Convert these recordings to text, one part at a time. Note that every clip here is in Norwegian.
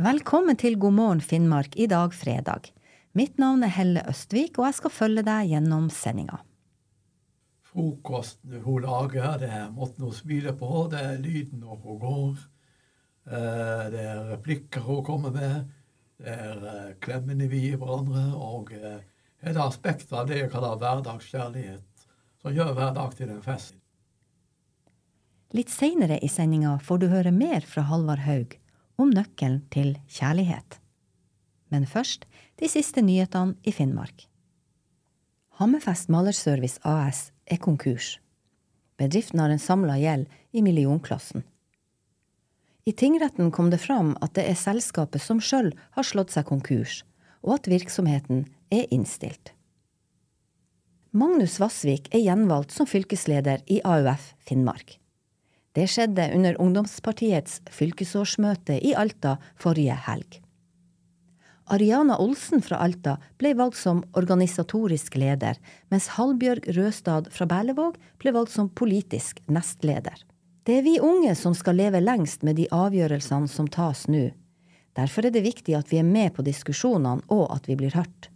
Velkommen til God morgen Finnmark i dag fredag. Mitt navn er Helle Østvik, og jeg skal følge deg gjennom sendinga. Frokosten hun lager, det er måten hun smiler på, det er lyden når hun går, eh, det er replikker hun kommer med, det er eh, klemmene vi gir hverandre, og eh, hele aspektet av det jeg kaller hverdagskjærlighet, som gjør hver dag til en fest. Litt seinere i sendinga får du høre mer fra Halvard Haug om nøkkelen til kjærlighet. Men først de siste nyhetene i Finnmark. Hammerfest Malerservice AS er konkurs. Bedriften har en samla gjeld i millionklassen. I tingretten kom det fram at det er selskapet som sjøl har slått seg konkurs, og at virksomheten er innstilt. Magnus Vassvik er gjenvalgt som fylkesleder i AUF Finnmark. Det skjedde under ungdomspartiets fylkesårsmøte i Alta forrige helg. Ariana Olsen fra Alta ble valgt som organisatorisk leder, mens Hallbjørg Røstad fra Berlevåg ble valgt som politisk nestleder. Det er vi unge som skal leve lengst med de avgjørelsene som tas nå. Derfor er det viktig at vi er med på diskusjonene og at vi blir hørt,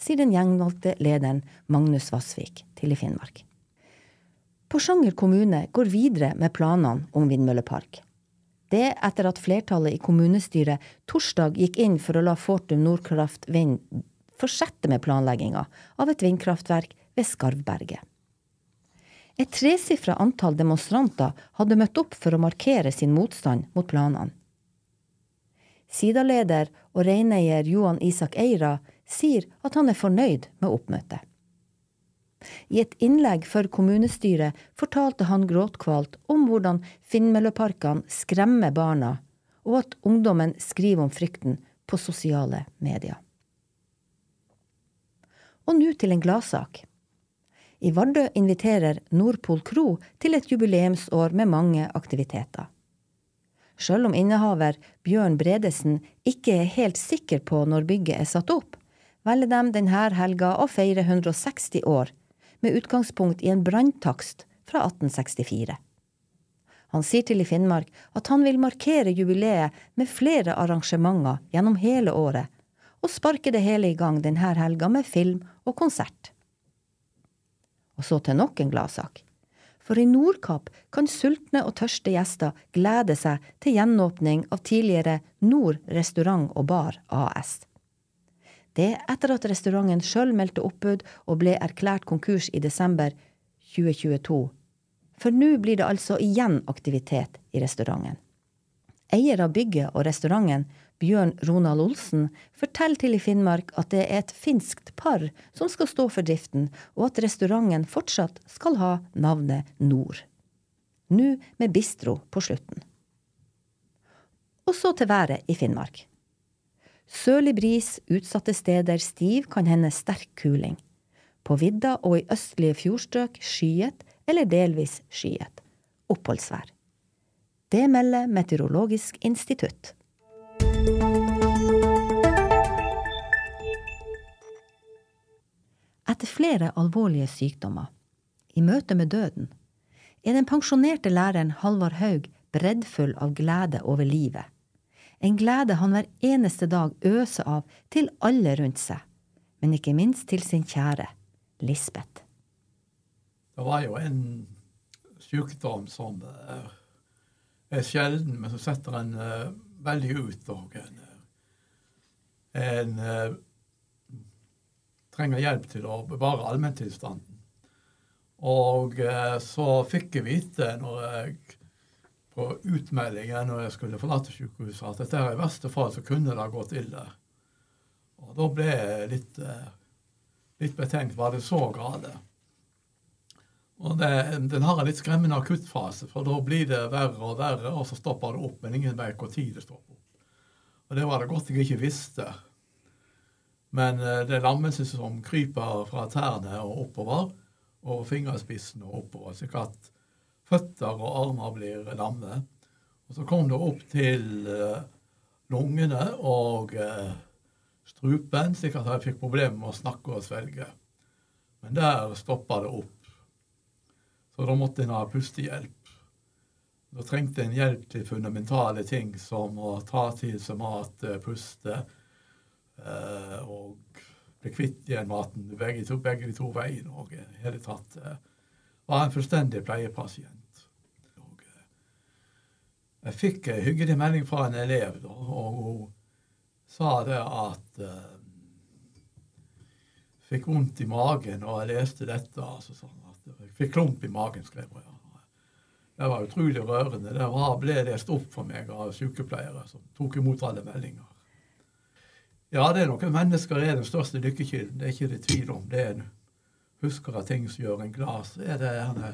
sier den gjenvalgte lederen Magnus Vassvik til i Finnmark. Porsanger kommune går videre med planene om vindmøllepark. Det etter at flertallet i kommunestyret torsdag gikk inn for å la Fortum Nordkraft Vind fortsette med planlegginga av et vindkraftverk ved Skarvberget. Et tresifra antall demonstranter hadde møtt opp for å markere sin motstand mot planene. Sida-leder og reineier Johan Isak Eira sier at han er fornøyd med oppmøtet. I et innlegg for kommunestyret fortalte han gråtkvalt om hvordan Finnmølleparkene skremmer barna, og at ungdommen skriver om frykten på sosiale medier. Og nå til en gladsak. I Vardø inviterer Nordpol kro til et jubileumsår med mange aktiviteter. Sjøl om innehaver Bjørn Bredesen ikke er helt sikker på når bygget er satt opp, velger de denne helga å feire 160 år med utgangspunkt i en branntakst fra 1864. Han sier til i Finnmark at han vil markere jubileet med flere arrangementer gjennom hele året, og sparke det hele i gang denne helga med film og konsert. Og så til nok en gladsak. For i Nordkapp kan sultne og tørste gjester glede seg til gjenåpning av tidligere Nord restaurant og bar AS. Det etter at restauranten sjøl meldte oppbud og ble erklært konkurs i desember 2022. For nå blir det altså igjen aktivitet i restauranten. Eier av bygget og restauranten, Bjørn Ronald Olsen, forteller til i Finnmark at det er et finskt par som skal stå for driften, og at restauranten fortsatt skal ha navnet Nord. Nå med bistro på slutten. Og så til været i Finnmark. Sørlig bris, utsatte steder stiv, kan hende sterk kuling. På vidda og i østlige fjordstrøk skyet eller delvis skyet. Oppholdsvær. Det melder Meteorologisk institutt. Etter flere alvorlige sykdommer, i møte med døden, er den pensjonerte læreren Halvard Haug breddfull av glede over livet en glede han hver eneste dag øser av til alle rundt seg, men ikke minst til sin kjære, Lisbeth. Det var jo en sykdom som uh, er sjelden, men som setter en uh, veldig ut. Og en, en uh, trenger hjelp til å bevare allmenntilstanden. Og så fikk jeg vite når jeg på utmeldingen når jeg skulle forlate sykehuset, at dette er i verste fall så kunne det ha gått ille. Og da ble jeg litt, eh, litt betenkt. Var det så gale? Og det, Den har en litt skremmende akuttfase, for da blir det verre og verre, og så stopper det opp, men ingen vet tid det stopper opp. Og det var det godt jeg ikke visste. Men eh, det er lammelsen som kryper fra tærne og oppover, og fingerspissene og oppover. slik at føtter og armer blir lamme. Og så kom det opp til uh, lungene og uh, strupen, slik at jeg fikk problemer med å snakke og svelge. Men der stoppa det opp. Så da måtte en ha pustehjelp. Da trengte en hjelp til fundamentale ting som å ta til seg mat, eh, puste eh, og bli kvitt igjen maten begge, to, begge de to veiene. Og i hele tatt eh, var en fullstendig pleiepasient. Jeg fikk en hyggelig melding fra en elev, da, og hun sa det at uh, fikk vondt i magen og jeg leste dette. altså sånn at Jeg fikk klump i magen, skrev hun. Ja. Det var utrolig rørende. Det var, ble lest opp for meg av sykepleiere som tok imot alle meldinger. Ja, det er noen mennesker er den største lykkekilden. Det er ikke det tvil om. Det er en husker av ting som gjør en glad. Så er det gjerne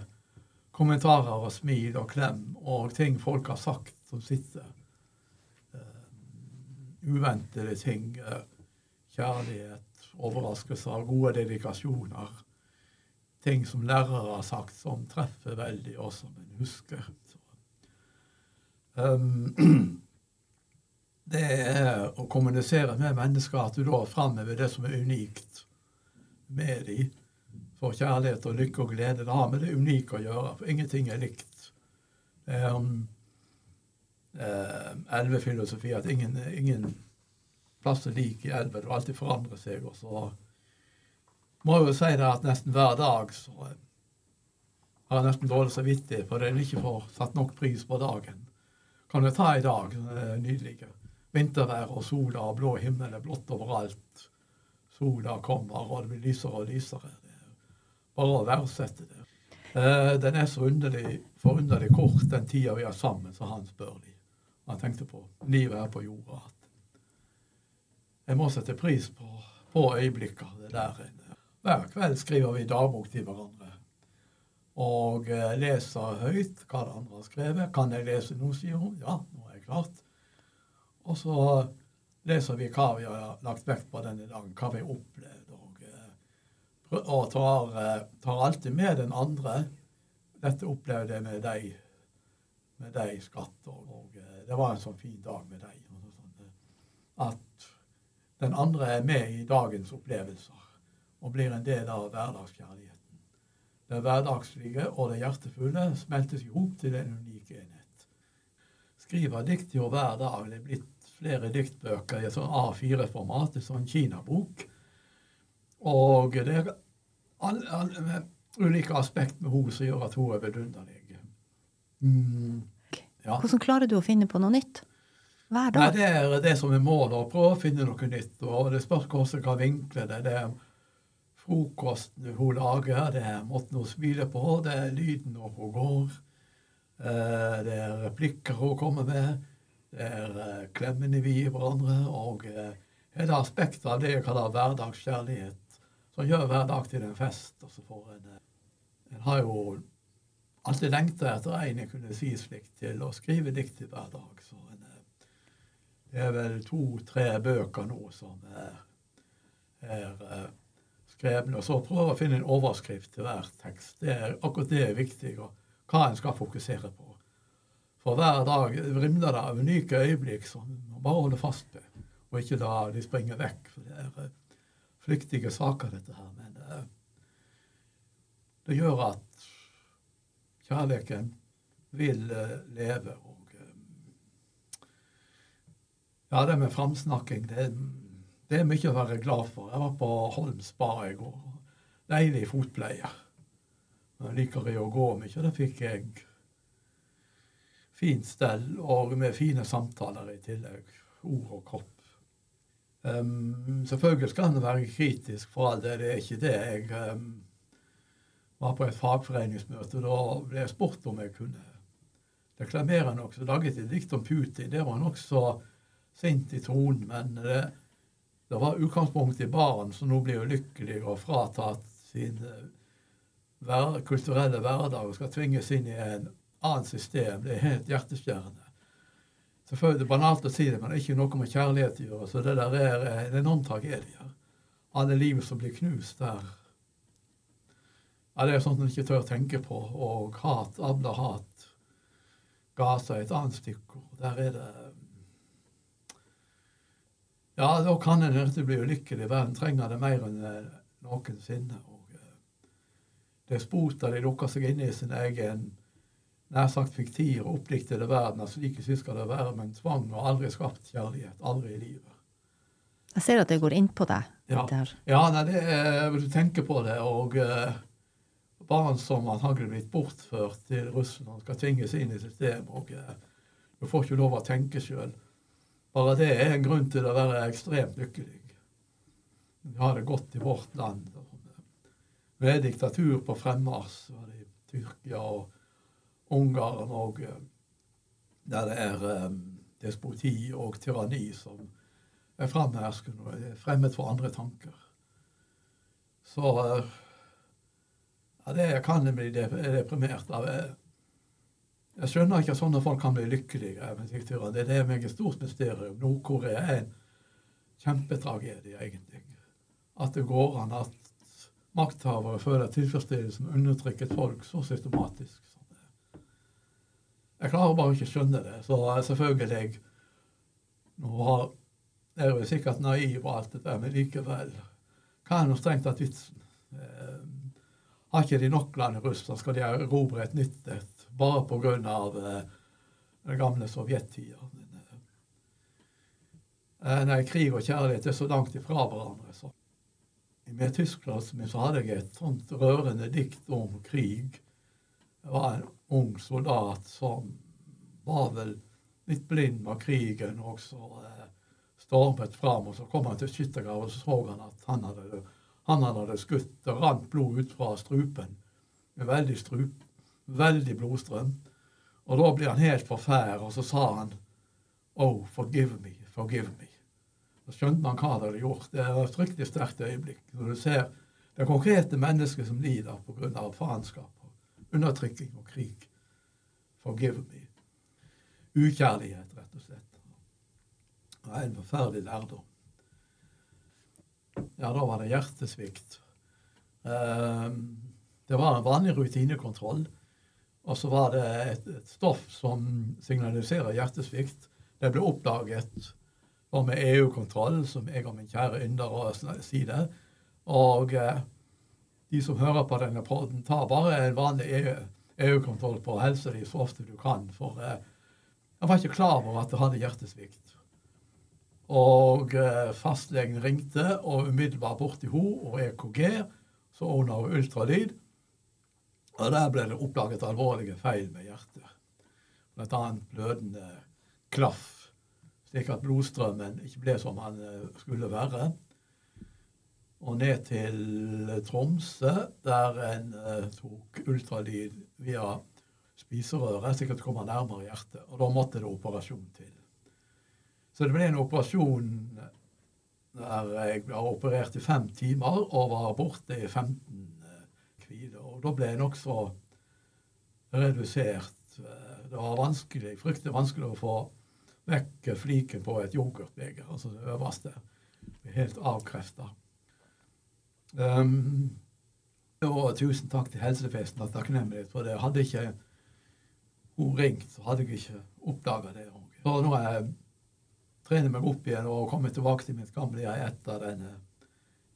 kommentarer og smil og klem og ting folk har sagt som sitter. Uh, uventede ting. Uh, kjærlighet overraskelser, gode dedikasjoner. Ting som lærere har sagt som treffer veldig, og som en husker. Um, det er å kommunisere med mennesker at du da framhever det som er unikt med dem. For kjærlighet og lykke og glede. Det har med det unike å gjøre, for ingenting er likt. Det er um, eh, elvefilosofi at ingen, ingen plasser lik i elven. Det alltid forandrer seg. Og så må jeg jo si det at nesten hver dag så har jeg nesten dårlig samvittighet for en ikke satt nok pris på dagen. Kan du ta i dag, er nydelige. Vintervær og sola og blå himmel er blått overalt. Sola kommer, og det blir lysere og lysere. Bare å verdsette det. Eh, den er så underlig, forunderlig kort, den tida vi er sammen, sa Hans Børli. Han tenkte på livet her på jorda. Jeg må sette pris på, på øyeblikker. det der. Hver kveld skriver vi dagbok til hverandre. Og eh, leser høyt hva det andre har skrevet. Kan jeg lese noe, sier hun. Ja, nå er jeg klart. Og så leser vi hva vi har lagt vekt på denne dagen, hva vi har opplevd. Og, eh, tar, eh, tar, alltid med den andre. Dette opplevde jeg med deg, med deg, skatt. Og, og det var en sånn fin dag med deg. At den andre er med i dagens opplevelser og blir en del av hverdagskjærligheten. Det hverdagslige og det hjertefulle smeltes i hop til en unik enhet. Skriver dikt jo hver dag. Det er blitt flere diktbøker i sånn A4-format, en sånn kinabok. Og det er alle, all, ulike aspekter med henne som gjør at hun er vidunderlig. Mm, ja. Hvordan klarer du å finne på noe nytt? Hver dag? Nei, Det er det som er målet, å prøve å finne noe nytt. og Det spørs hvordan kan vinkle det. Det er frokosten hun lager, det er måten hun smiler på, det er lyden når hun går. Eh, det er replikker hun kommer med. Det er eh, klemmene vi gir hverandre. Og eh, hele aspektet av det jeg kaller hverdagskjærlighet, som gjør hver dag til en fest. og så får en, en har jo alltid lengta etter en jeg kunne si slikt til, å skrive dikt til hver dag. Så en det er vel to-tre bøker nå som er, er uh, skrevne. Og så prøve å finne en overskrift til hver tekst. Det er, akkurat det er viktig, og hva en skal fokusere på. For hver dag rimler det av unike øyeblikk som man bare holder fast ved, og ikke la de springe vekk. For det er uh, flyktige saker, dette her. Men uh, det gjør at kjærligheten vil leve. og ja, det med framsnakking, det, det, er mye å være glad for. Jeg var på Holms bar i går. Deilig fotpleie. Jeg liker jeg å gå mye. Da fikk jeg fint stell, og med fine samtaler i tillegg. Ord og kropp. Um, selvfølgelig skal en være kritisk for all det. Det er ikke det. Jeg um, var på et fagforeningsmøte. Da ble jeg spurt om jeg kunne deklamere noe. Så laget jeg dikt om Putin. Det var nokså sint i tonen, men det, det var utgangspunkt i barn som nå blir ulykkelige og fratatt sin hver, kulturelle hverdag og skal tvinges inn i en annet system. Det er helt hjerteskjærende. Selvfølgelig det er banalt å si det, men det er ikke noe med kjærlighet å gjøre. Så det der er en enorm tragedie. Alle liv som blir knust der. Ja, Det er sånt en ikke tør tenke på. Og hat, avla hat. Gaza er et annet stikkord. Der er det ja, da kan en virkelig bli ulykkelig. Verden trenger det mer enn eh, noensinne. Og, eh, despoter de lukker seg inne i sin egen nær sagt fiktive og oppdiktede verdener. Slik Like slik skal det være, men tvang har aldri skapt kjærlighet. Aldri i livet. Jeg ser at det går inn på deg. Ja, ja nei, det er, du tenker på det. Og eh, barn som antagelig blitt bortført til Russland, skal tvinges inn i systemet. og eh, Du får ikke lov å tenke sjøl. Bare det er en grunn til å være ekstremt lykkelig. Vi har det godt i vårt land. Med diktatur på fremmarsj i Tyrkia og Ungarn, og eh, der det er eh, despoti og tyranni som er framherskende og er fremmed for andre tanker. Så eh, ja, det kan jeg bli deprimert av. Jeg skjønner ikke at sånne folk kan bli lykkelige. Det er det meg et stort mysterium. Nord-Korea er en kjempetragedie, egentlig. At det går an at makthavere føler tilfredsstillelse med undertrykket folk så systematisk. Jeg klarer bare ikke å skjønne det. Så selvfølgelig Nå er jeg sikkert naiv og alt dette, men likevel Hva er nå strengt tatt vitsen? Eh, har ikke de nok land i Russland, skal de erobre et nytt et bare pga. Eh, den gamle sovjettida. Eh, nei, krig og kjærlighet er så langt ifra hverandre. Så. Med tyskklassen min så hadde jeg et sånt rørende dikt om krig. Var en ung soldat som var vel litt blind av krigen, og så eh, stormet fram. Og så kom han til skyttergraven, og så så han at han hadde, han hadde skutt. Det rant blod ut fra strupen. Med veldig, strup, veldig blodstrøm. Og da ble han helt forfæret, og så sa han Oh, forgive me, forgive me. Så skjønte man hva det hadde gjort. Det er et fryktelig sterkt øyeblikk. Når du ser det konkrete mennesket som lider pga. faenskap, undertrykking og krig. Forgive me. Ukjærlighet, rett og slett. Det en forferdelig lærdom. Ja, da var det hjertesvikt. Ehm, det var en vanlig rutinekontroll. Og så var det et, et stoff som signaliserer hjertesvikt. Det ble oppdaget med EU-kontroll, som jeg og min kjære ynder sier det. Og eh, de som hører på denne poden, tar bare en vanlig EU-kontroll på helse de så ofte du kan. For eh, jeg var ikke klar over at jeg hadde hjertesvikt. Og eh, fastlegen ringte og umiddelbart bort til henne og EKG. Så ordna hun ultralyd. Og der ble det oppdaget alvorlige feil med hjertet. Blant annet blødende klaff slik at blodstrømmen ikke ble som han eh, skulle være. Og ned til Tromsø, der en uh, tok ultralyd via spiserøret, slik at det kommer nærmere hjertet. Og da måtte det operasjon til. Så det ble en operasjon der jeg ble operert i fem timer og var borte i 15 uh, Og da ble jeg nokså redusert. Det var vanskelig, fryktelig vanskelig å få vekk fliken på et yoghurtbeger, altså det øverste. Helt avkrefta. Um, og tusen takk til helsefesten og takknemlighet for det. Hadde ikke hun ringt, så hadde jeg ikke oppdaga det. Så nå har jeg trener meg opp igjen og kommer tilbake til mitt gamle jeg etter denne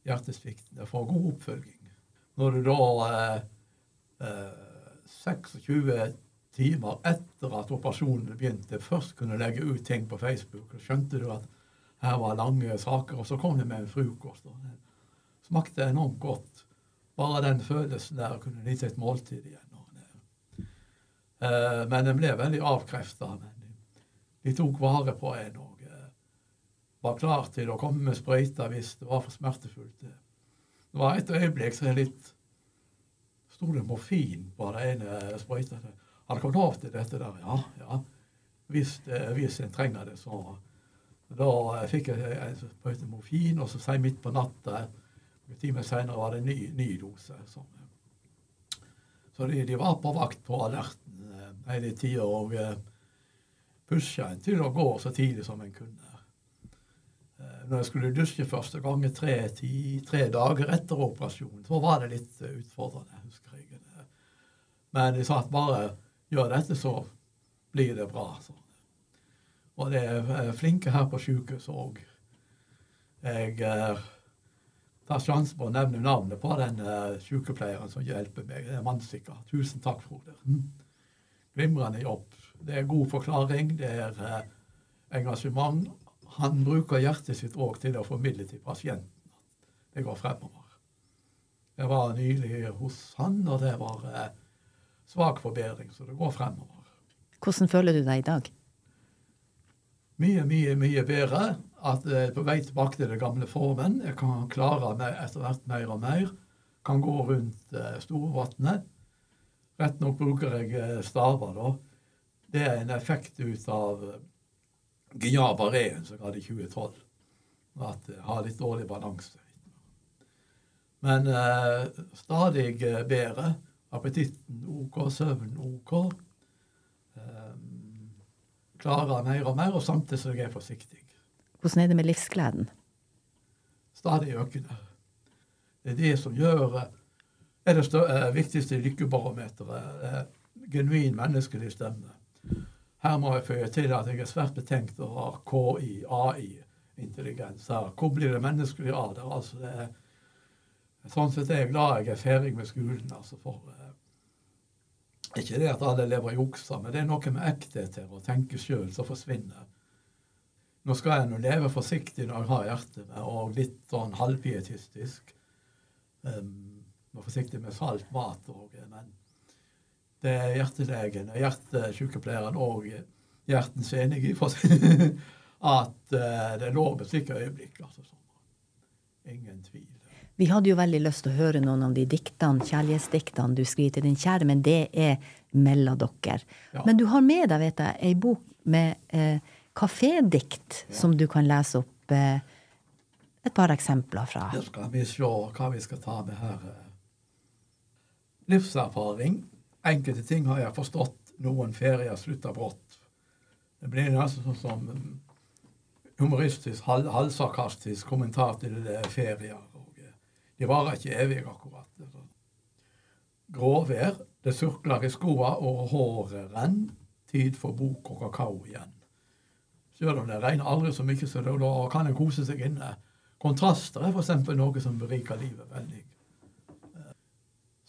hjertesvikten. Jeg får god oppfølging. Når du da eh, eh, 26 timer etter at operasjonen begynte, først kunne legge ut ting på Facebook. og skjønte du at her var lange saker, og så kom det med en frokost. og smakte enormt godt. Bare den følelsen der å kunne nyte et måltid igjen. Uh, men den ble veldig avkrefta. De tok vare på en og uh, var klar til å komme med sprøyter hvis det var for smertefullt. Det var et øyeblikk så jeg litt Sto det morfin på det ene sprøyta? Har dere lov til dette der? Ja, ja. Hvis, uh, hvis en trenger det, så Da fikk jeg en sprøyte morfin, og så sier midt på natta En time seinere var det en ny, ny dose. Så, så de, de, var på vakt på alerten eh, hele tida og eh, pusha en til å gå så tidlig som en kunne. Eh, når jeg skulle dusje første gang tre, ti, tre dager etter operasjonen, så var det litt utfordrende, husker jeg. Men de sa at bare gjør dette, så blir det bra. Så. Og det er flinke her på sjukehuset òg. Jeg eh, ta sjansen på å nevne navnet på den uh, sykepleieren som hjelper meg. Det er mannssikker. Tusen takk, Frode. Mm. Glimrende jobb. Det er god forklaring. Det er uh, engasjement. Han bruker hjertet sitt òg til å formidle til pasienten det går fremover. Jeg var nylig hos han, og det var uh, svak forbedring, så det går fremover. Hvordan føler du deg i dag? Mye, mye, mye bedre. At jeg er på vei tilbake til den gamle formen. Jeg kan klare meg etter hvert mer og mer. Kan gå rundt uh, Storvatnet. Rett nok bruker jeg uh, staver, da. Det er en effekt ut av Giabareen som hadde i 2012. At jeg har litt dårlig balanse. Men eh, stadig bedre. Appetitten OK, søvnen OK. Eh, klarer mer og mer, og samtidig jeg er forsiktig. Hvordan er det med livsgleden? Stadig økende. Det er det som gjør er det større, viktigste lykkebarometeret. Genuin menneskelig stemme. Her må jeg føye til at jeg er svært betenkt over KI, AI-intelligens. Hvor blir det menneskelige av det? Altså det er, sånn sett er jeg glad jeg er ferdig med skolen. altså for ikke det at alle lever juksa, men det er noe med ekthet her, å tenke sjøl som forsvinner. Nå skal jeg nå leve forsiktig når jeg har hjertet med, og litt sånn halvpietistisk. Um, var forsiktig med salt mat òg, men det er hjertelegen, hjertesykepleieren og hjertens enige i at uh, det er lov med slike øyeblikk. altså. Ingen tvil. Vi hadde jo veldig lyst til å høre noen av de diktene, kjærlighetsdiktene du skriver til din kjære, men det er mellom dere. Ja. Men du har med deg, vet jeg, ei bok med eh, kafédikt ja. som du kan lese opp eh, et par eksempler fra. Da skal vi se hva vi skal ta med her. Livserfaring. Enkelte ting har jeg forstått. Noen ferier slutter brått. Det blir nesten sånn som humoristisk, halvsarkastisk kommentar til ferier. De varer ikke evig, akkurat. Gråvær. Det surkler i skoa, og håret renner. Tid for bok og kakao igjen. Selv om det regner aldri så mye, så da kan en kose seg inne. Kontraster er f.eks. noe som beriker livet veldig.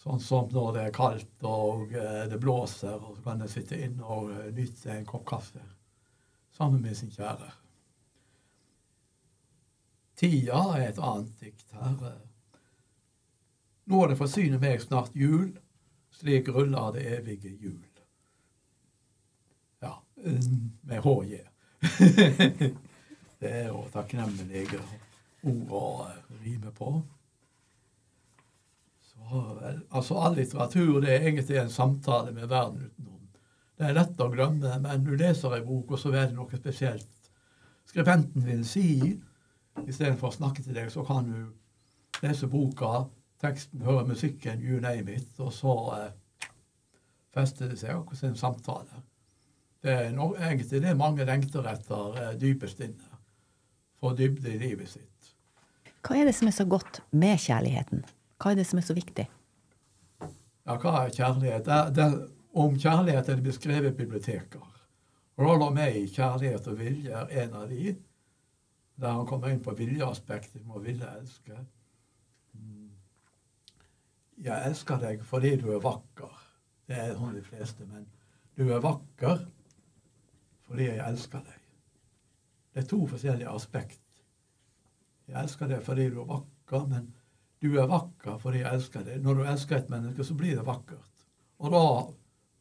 Sånn som når det er kaldt og eh, det blåser, og så kan en sitte inne og eh, nyte en kopp kaffe sammen med sin kjære. Tida er et annet dikt her. Nå er det forsyne meg snart jul, slik ruller det evige jul. Ja, med HJ. det er jo takknemlige ord å rime på. Så, altså, all litteratur det er egentlig en samtale med verden utenom. Det er lett å glemme, men du leser ei bok, og så er det noe spesielt skribenten vil si. Istedenfor å snakke til deg, så kan du lese boka teksten, høre musikken, you name it, og så eh, fester det seg akkurat som en samtale. Det er no, egentlig det mange lengter etter eh, dypest inne. For dybde i livet sitt. Hva er det som er så godt med kjærligheten? Hva er det som er så viktig? Ja, hva er kjærlighet? Det, det, om kjærlighet er det beskrevet biblioteker. Roller May, 'Kjærlighet og vilje', er en av de. Der han kommer inn på viljeaspektet med å ville elske. Jeg elsker deg fordi du er vakker. Det er sånn de fleste. Men du er vakker fordi jeg elsker deg. Det er to forskjellige aspekt. Jeg elsker deg fordi du er vakker, men du er vakker fordi jeg elsker deg. Når du elsker et menneske, så blir det vakkert. Og da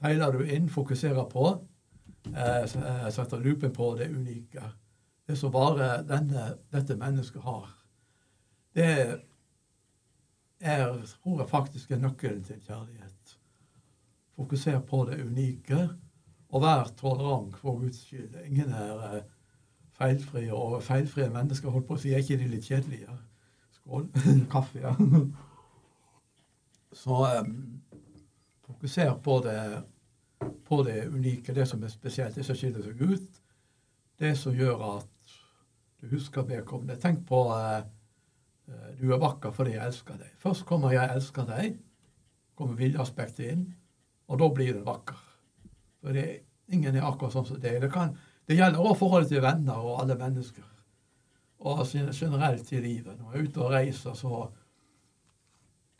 peiler du inn, fokuserer på, eh, eh setter lupen på det unike. Det som bare denne, dette mennesket har. Det er tror jeg faktisk er nøkkelen til kjærlighet. Fokuser på det unike, og være tolerant for Guds skyld. Ingen er eh, feilfrie, og feilfrie mennesker holdt på å si, er ikke de litt kjedelige? Skål. Kaffe, ja. Så um, fokuser på det, på det unike, det som er spesielt, det som skiller seg ut. Det som gjør at du husker vedkommende. Tenk på uh, du er vakker fordi jeg elsker deg. Først kommer 'jeg elsker deg', kommer viljeaspektet inn, og da blir du vakker. For det, ingen er akkurat sånn som deg. Det, kan, det gjelder også forholdet til venner og alle mennesker. Og generelt i livet. Når jeg er ute og reiser, så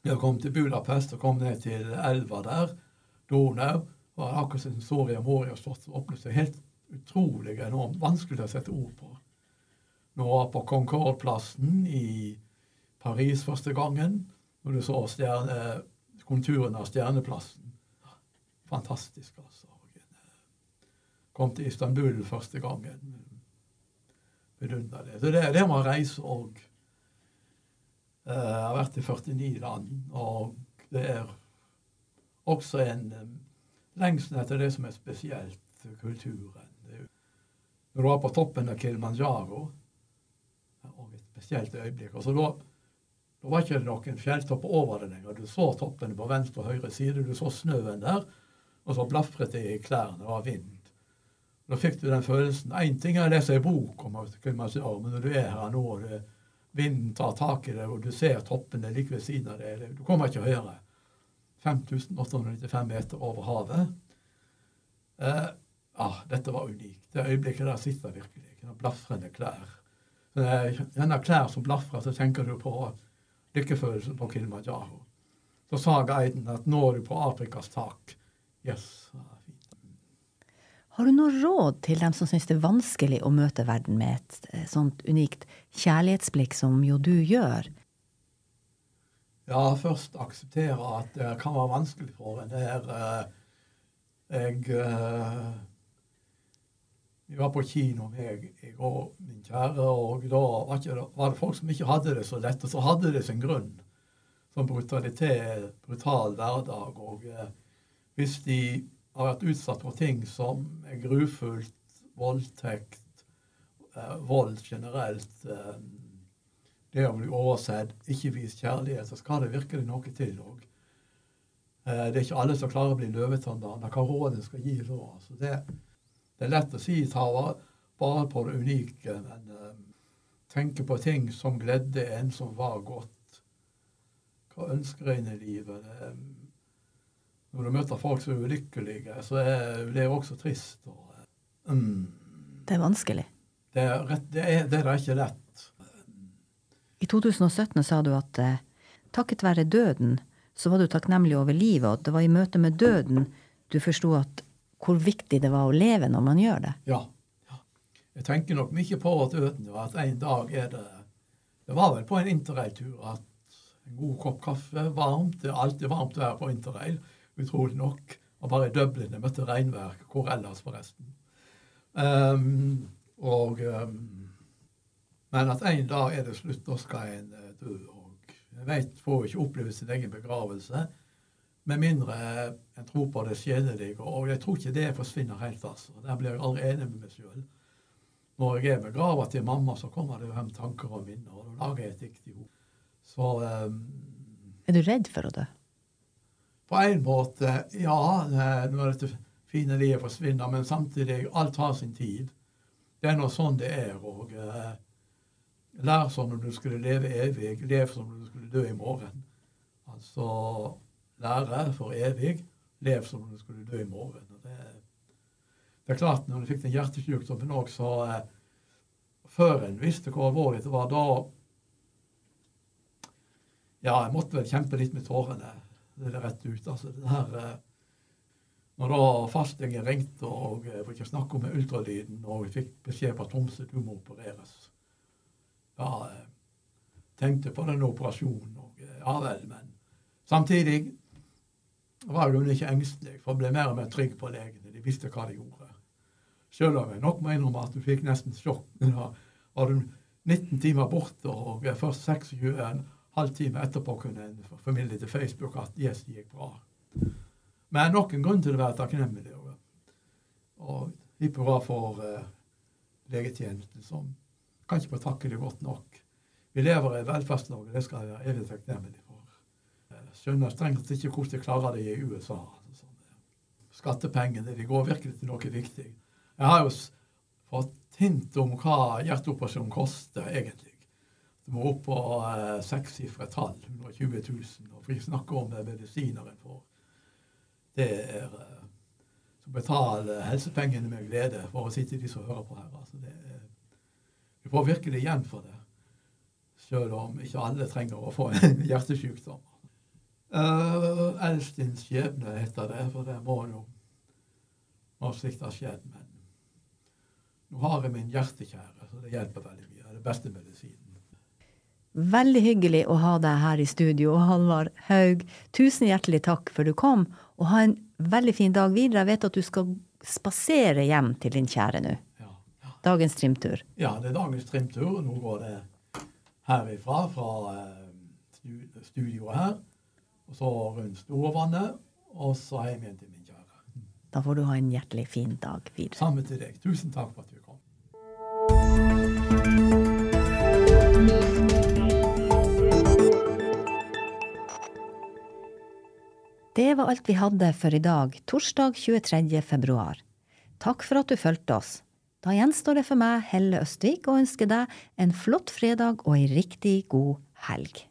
Jeg kom til Budapest og kom ned til elva der, Donau. Og akkurat som Soria Moria slott åpnet seg. Helt utrolig enormt. Vanskelig å sette ord på. Nå var på Concorde-plassen i Paris første gangen, når du så stjerne, konturen av stjerneplassen. Fantastisk, altså. Kom til Istanbul første gangen. Beundra det. Så det, det må reise uh, Jeg har vært i 49 land, og det er også en um, lengsel etter det som er spesielt kulturen. Når du var på toppen av Kilimanjaro, og et spesielt øyeblikk altså da, da var ikke det noen fjelltopp over det lenger. Du så toppene på venstre og høyre side, du så snøen der, og så blafret det i klærne, det var vind. Da fikk du den følelsen. Én ting er å lese ei bok om Kilimanjaro, men når du er her nå, og det, vinden tar tak i deg, og du ser toppene like ved siden av deg Du kommer ikke høyere. 5895 meter over havet. Eh, ah, dette var unikt. Det øyeblikket der sitter virkelig. Blafrende klær. Denne klær som blafrer, så tenker du på lykkefølelsen på Kilimanjaro. Så sa guiden at nå er du på Afrikas tak. Yes. Har du noe råd til dem som syns det er vanskelig å møte verden med et eh, sånt unikt kjærlighetsblikk som jo du gjør? Ja, først akseptere at det kan være vanskelig for en. Det er uh, Jeg uh, vi var på kino, meg, jeg og min kjære, og da var, det, var det folk som ikke hadde det så lett. Og så hadde det sin grunn. Som brutalitet, brutal hverdag. Og eh, hvis de har vært utsatt for ting som er grufullt, voldtekt, eh, vold generelt eh, Det å bli oversett, ikke vist kjærlighet, så skal det virkelig noe til òg. Eh, det er ikke alle som klarer å bli løvetanner. Hva rådet skal gi da? Altså det det er lett å si ta bare på det unike, men um, tenke på ting som gledde en som var godt. Hva ønsker en i livet? Det, um, når du møter folk som er ulykkelige, så er det også trist. Og, um, det er vanskelig? Det er, rett, det, er, det er, ikke lett. I 2017 sa du at eh, takket være døden så var du takknemlig over livet, og det var i møte med døden du forsto hvor viktig det var å leve når man gjør det. Ja. ja. Jeg tenker nok mye på døden, og at en dag er det Det var vel på en interrailtur at en god kopp kaffe, varmt Det er alltid varmt å være på interrail, utrolig nok. Og bare i Dublin jeg møtte regnvær. Hvor ellers, forresten? Um, og um, Men at en dag er det slutt, da skal en uh, dø. Og jeg vet, får ikke oppleve sin egen begravelse. Med mindre en tror på det sjelelige. Og jeg tror ikke det forsvinner helt. altså. Der blir jeg aldri enig med meg sjøl. Når jeg er begrava til mamma, så kommer det hjem tanker og minner. Og da lager jeg et dikt i henne. Så um, Er du redd for å dø? På en måte, ja. Når dette fine livet forsvinner. Men samtidig, alt har sin tid. Det er nå sånn det er. og eh, Lær som om du skulle leve evig. Lev som om du skulle dø i morgen. Altså lære for evig. Lev som om du skulle dø i morgen. Det, det, er klart, når du fikk den hjertesykdommen òg, så eh, Før en visste hvor alvorlig det var, da Ja, jeg måtte vel kjempe litt med tårene. Det er det rett ut. altså det her, eh, Når da fastlegen ringte, og jeg får ikke snakke om ultralyden, og vi fikk beskjed på Tromsø du må opereres Ja, jeg tenkte på den operasjonen, og ja vel, men samtidig var hun ikke engstelig, for hun ble mer og mer trygg på legene. De visste hva de gjorde. Selv om jeg nok må innrømme at du fikk nesten sjokk. Da var du 19 timer borte, og først 26 en halv time etterpå kunne en formidle til Facebook at yes, det gikk bra. Men nok en grunn til å være takknemlig. Og, hipp hurra for uh, legetjenesten, som kan ikke få takke det godt nok. Vi lever i Velferds-Norge, det skal jeg være evig takknemlig for skjønner strengt ikke hvordan de klarer det i USA. Altså, Skattepengene de går virkelig til noe viktig. Jeg har jo fått hint om hva hjerteoperasjon koster egentlig. Du må opp på eh, sekssifret tall, 120 000. Og for ikke snakke om medisiner en får. Det er eh, som betaler helsepengene med glede, for å sitte de som hører på her. Altså, det du får virkelig igjen for det. Selv om ikke alle trenger å få en hjertesykdom. Uh, Elstins skjebne heter det, for det må jo må slikt har skjedd. Men nå har jeg min hjertekjære, så det hjelper veldig mye. Det er det beste medisinen. Veldig hyggelig å ha deg her i studio, Halvard Haug. Tusen hjertelig takk for du kom, og ha en veldig fin dag videre. Jeg vet at du skal spasere hjem til din kjære nå. Ja. Dagens trimtur. ja, det er dagens trimtur. Nå går det herifra, fra eh, studioet her, og så rundt Storvannet, og så hjem igjen til min kjære. Da får du ha en hjertelig fin dag videre. Samme til deg. Tusen takk for at du Det var alt vi hadde for i dag, torsdag 23. februar. Takk for at du fulgte oss. Da gjenstår det for meg, Helle Østvik, å ønske deg en flott fredag og ei riktig god helg.